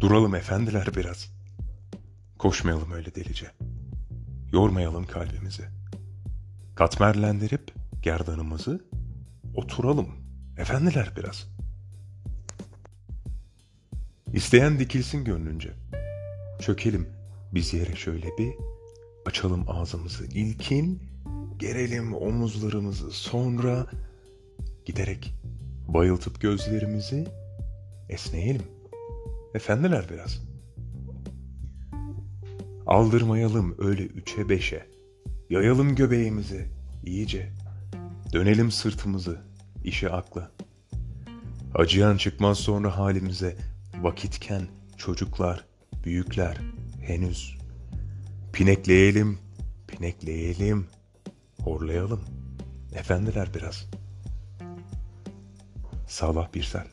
Duralım efendiler biraz. Koşmayalım öyle delice. Yormayalım kalbimizi. Katmerlendirip gerdanımızı oturalım efendiler biraz. İsteyen dikilsin gönlünce. Çökelim biz yere şöyle bir açalım ağzımızı ilkin, gerelim omuzlarımızı sonra giderek bayıltıp gözlerimizi esneyelim. Efendiler biraz. Aldırmayalım öyle üçe beşe. Yayalım göbeğimizi iyice. Dönelim sırtımızı işe akla. Acıyan çıkmaz sonra halimize vakitken çocuklar, büyükler henüz. Pinekleyelim, pinekleyelim, horlayalım. Efendiler biraz. Sabah Birsel